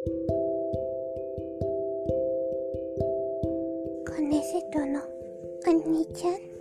こね瀬戸のお兄ちゃん